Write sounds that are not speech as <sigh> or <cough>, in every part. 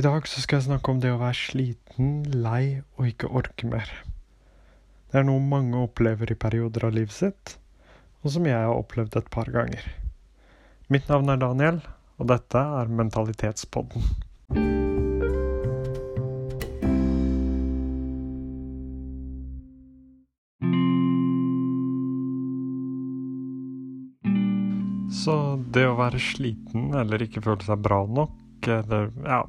I dag så skal jeg snakke om det å være sliten, lei og ikke orke mer. Det er noe mange opplever i perioder av livet sitt, og som jeg har opplevd et par ganger. Mitt navn er Daniel, og dette er Mentalitetspodden. Så det å være sliten eller ikke føle seg bra nok, eller ja,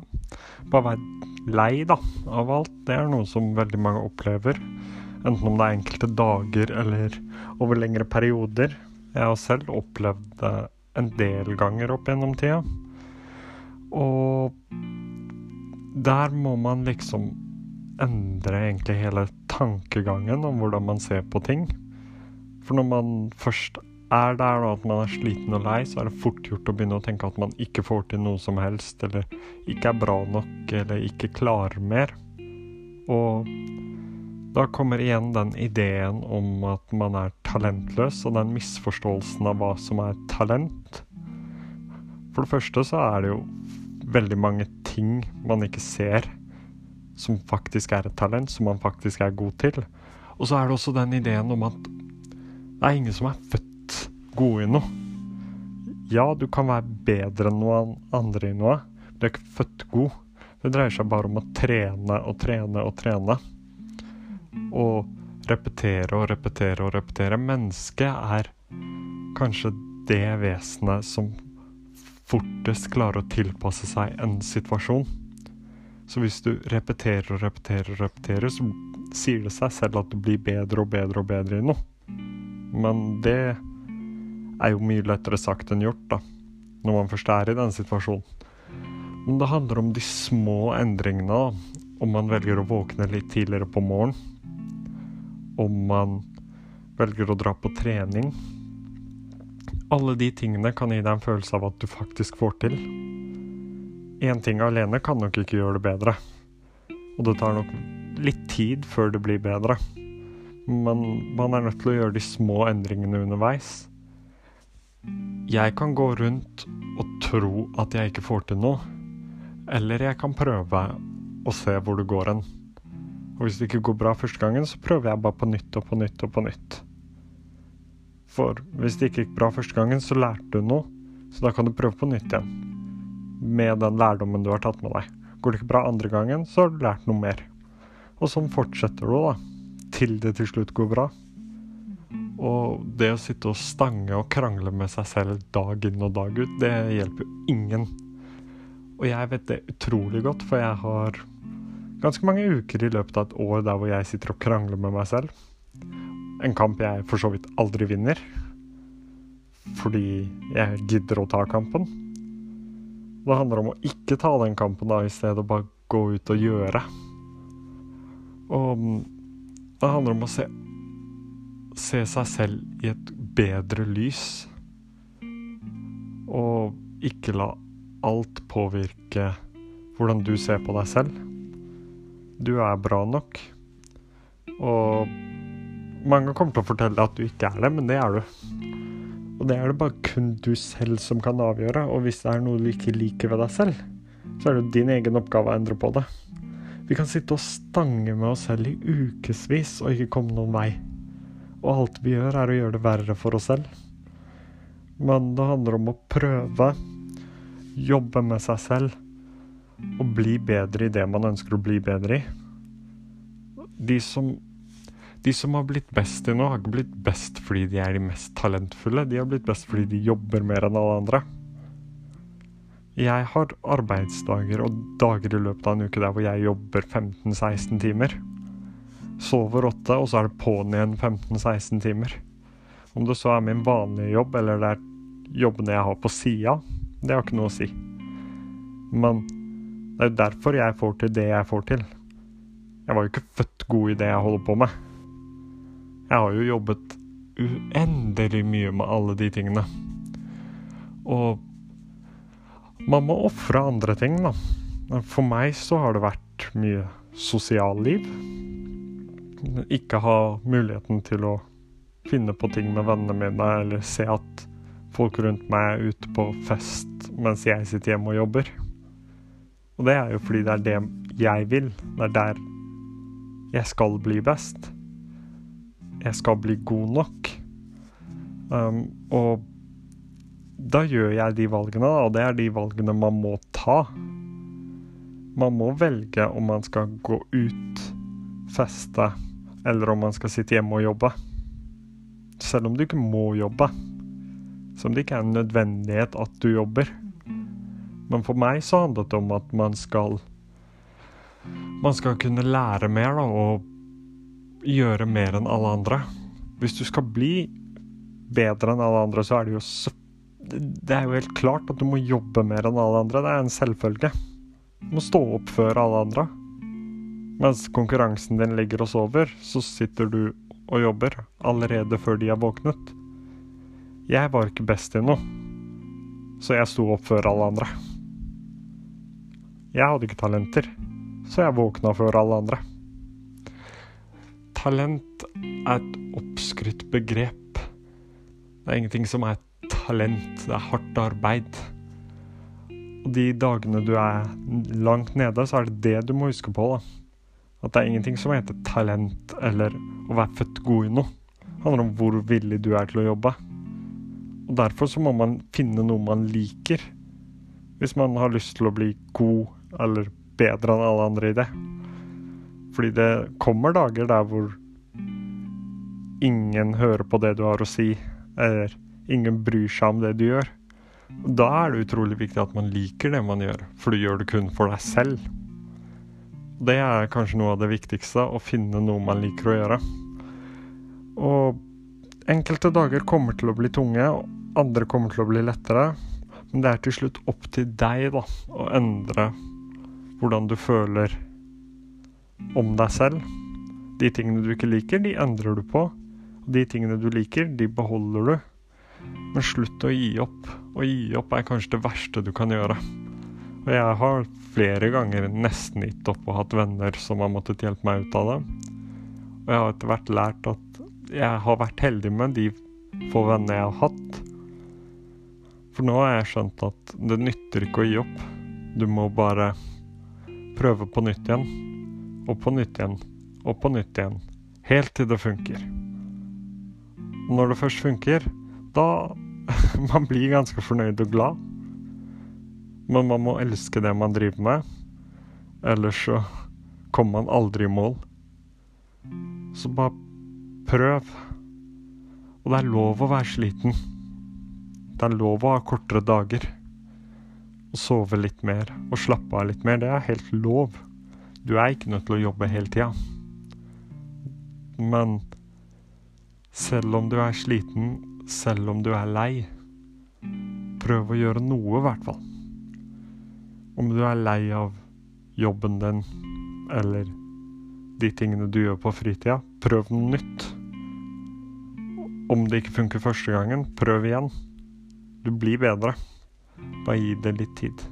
bare være lei da, av alt, det er noe som veldig mange opplever. Enten om det er enkelte dager eller over lengre perioder. Jeg har selv opplevd det en del ganger opp gjennom tida. Og der må man liksom endre egentlig hele tankegangen om hvordan man ser på ting. For når man først er der og at man er sliten og lei, så er det fort gjort å begynne å tenke at man ikke får til noe som helst, eller ikke er bra nok, eller ikke klarer mer. Og da kommer igjen den ideen om at man er talentløs, og den misforståelsen av hva som er talent. For det første så er det jo veldig mange ting man ikke ser som faktisk er et talent, som man faktisk er god til. Og så er det også den ideen om at det er ingen som er født god i noe. Ja, du kan være bedre enn noen andre i noe. Du er ikke født god. Det dreier seg bare om å trene og trene og trene. Og repetere og repetere og repetere. Mennesket er kanskje det vesenet som fortest klarer å tilpasse seg en situasjon. Så hvis du repeterer og repeterer og repeterer, så sier det seg selv at du blir bedre og bedre og bedre i noe. Men det er jo mye lettere sagt enn gjort, da, når man først er i den situasjonen. Men det handler om de små endringene, da. Om man velger å våkne litt tidligere på morgenen. Om man velger å dra på trening. Alle de tingene kan gi deg en følelse av at du faktisk får til. Én ting alene kan nok ikke gjøre det bedre. Og det tar nok litt tid før det blir bedre. Men man er nødt til å gjøre de små endringene underveis. Jeg kan gå rundt og tro at jeg ikke får til noe. Eller jeg kan prøve å se hvor det går hen. Og hvis det ikke går bra første gangen, så prøver jeg bare på nytt og på nytt og på nytt. For hvis det ikke gikk bra første gangen, så lærte du noe. Så da kan du prøve på nytt igjen. Med den lærdommen du har tatt med deg. Går det ikke bra andre gangen, så har du lært noe mer. Og sånn fortsetter du, da. Til det til slutt går bra. Og det å sitte og stange og krangle med seg selv dag inn og dag ut, det hjelper jo ingen. Og jeg vet det utrolig godt, for jeg har ganske mange uker i løpet av et år der hvor jeg sitter og krangler med meg selv. En kamp jeg for så vidt aldri vinner. Fordi jeg gidder å ta kampen. Det handler om å ikke ta den kampen da, i stedet bare gå ut og gjøre. Og det handler om å se se seg selv i et bedre lys. Og ikke la alt påvirke hvordan du ser på deg selv. Du er bra nok. Og mange kommer til å fortelle at du ikke er det, men det er du. Og det er det bare kun du selv som kan avgjøre. Og hvis det er noe du ikke liker ved deg selv, så er det din egen oppgave å endre på det. Vi kan sitte og stange med oss selv i ukevis og ikke komme noen vei. Og alt vi gjør, er å gjøre det verre for oss selv. Men det handler om å prøve, jobbe med seg selv og bli bedre i det man ønsker å bli bedre i. De som, de som har blitt best i noe, har ikke blitt best fordi de er de mest talentfulle. De har blitt best fordi de jobber mer enn alle andre. Jeg har arbeidsdager og dager i løpet av en uke der hvor jeg jobber 15-16 timer sover åtte, og så er det på'n igjen 15-16 timer. Om det så er min vanlige jobb, eller det er jobbene jeg har på sida, det har ikke noe å si. Men det er jo derfor jeg får til det jeg får til. Jeg var jo ikke født god i det jeg holder på med. Jeg har jo jobbet uendelig mye med alle de tingene. Og man må ofre andre ting, da. For meg så har det vært mye sosialliv ikke ha muligheten til å finne på ting med vennene mine, eller se at folk rundt meg er ute på fest mens jeg sitter hjemme og jobber. Og det er jo fordi det er det jeg vil. Det er der jeg skal bli best. Jeg skal bli god nok. Um, og da gjør jeg de valgene, og det er de valgene man må ta. Man må velge om man skal gå ut, feste, eller om man skal sitte hjemme og jobbe. Selv om du ikke må jobbe. Som det ikke er en nødvendighet at du jobber. Men for meg så handlet det om at man skal Man skal kunne lære mer da, og gjøre mer enn alle andre. Hvis du skal bli bedre enn alle andre, så er det jo Det er jo helt klart at du må jobbe mer enn alle andre. Det er en selvfølge. Du må stå opp før alle andre. Mens konkurransen din ligger og sover, så sitter du og jobber allerede før de har våknet. Jeg var ikke best i noe, så jeg sto opp før alle andre. Jeg hadde ikke talenter, så jeg våkna før alle andre. Talent er et oppskrytt begrep. Det er ingenting som er talent, det er hardt arbeid. Og de dagene du er langt nede, så er det det du må huske på. da. At det er ingenting som heter talent eller å være født god i noe. Det handler om hvor villig du er til å jobbe. Og Derfor så må man finne noe man liker. Hvis man har lyst til å bli god eller bedre enn alle andre i det. Fordi det kommer dager der hvor ingen hører på det du har å si, eller ingen bryr seg om det du gjør. Da er det utrolig viktig at man liker det man gjør, for du gjør det kun for deg selv. Det er kanskje noe av det viktigste, å finne noe man liker å gjøre. Og enkelte dager kommer til å bli tunge, og andre kommer til å bli lettere. Men det er til slutt opp til deg da, å endre hvordan du føler om deg selv. De tingene du ikke liker, de endrer du på. Og de tingene du liker, de beholder du. Men slutt å gi opp. Å gi opp er kanskje det verste du kan gjøre. Og jeg har flere ganger nesten gitt opp og hatt venner som har måttet hjelpe meg ut av det. Og jeg har etter hvert lært at jeg har vært heldig med de få vennene jeg har hatt. For nå har jeg skjønt at det nytter ikke å gi opp. Du må bare prøve på nytt igjen. Og på nytt igjen. Og på nytt igjen. Helt til det funker. Og når det først funker, da <laughs> Man blir ganske fornøyd og glad. Men man må elske det man driver med. Ellers så kommer man aldri i mål. Så bare prøv. Og det er lov å være sliten. Det er lov å ha kortere dager. Og sove litt mer og slappe av litt mer. Det er helt lov. Du er ikke nødt til å jobbe hele tida. Men selv om du er sliten, selv om du er lei, prøv å gjøre noe, i hvert fall. Om du er lei av jobben din eller de tingene du gjør på fritida, prøv noe nytt. Om det ikke funker første gangen, prøv igjen. Du blir bedre. Bare gi det litt tid.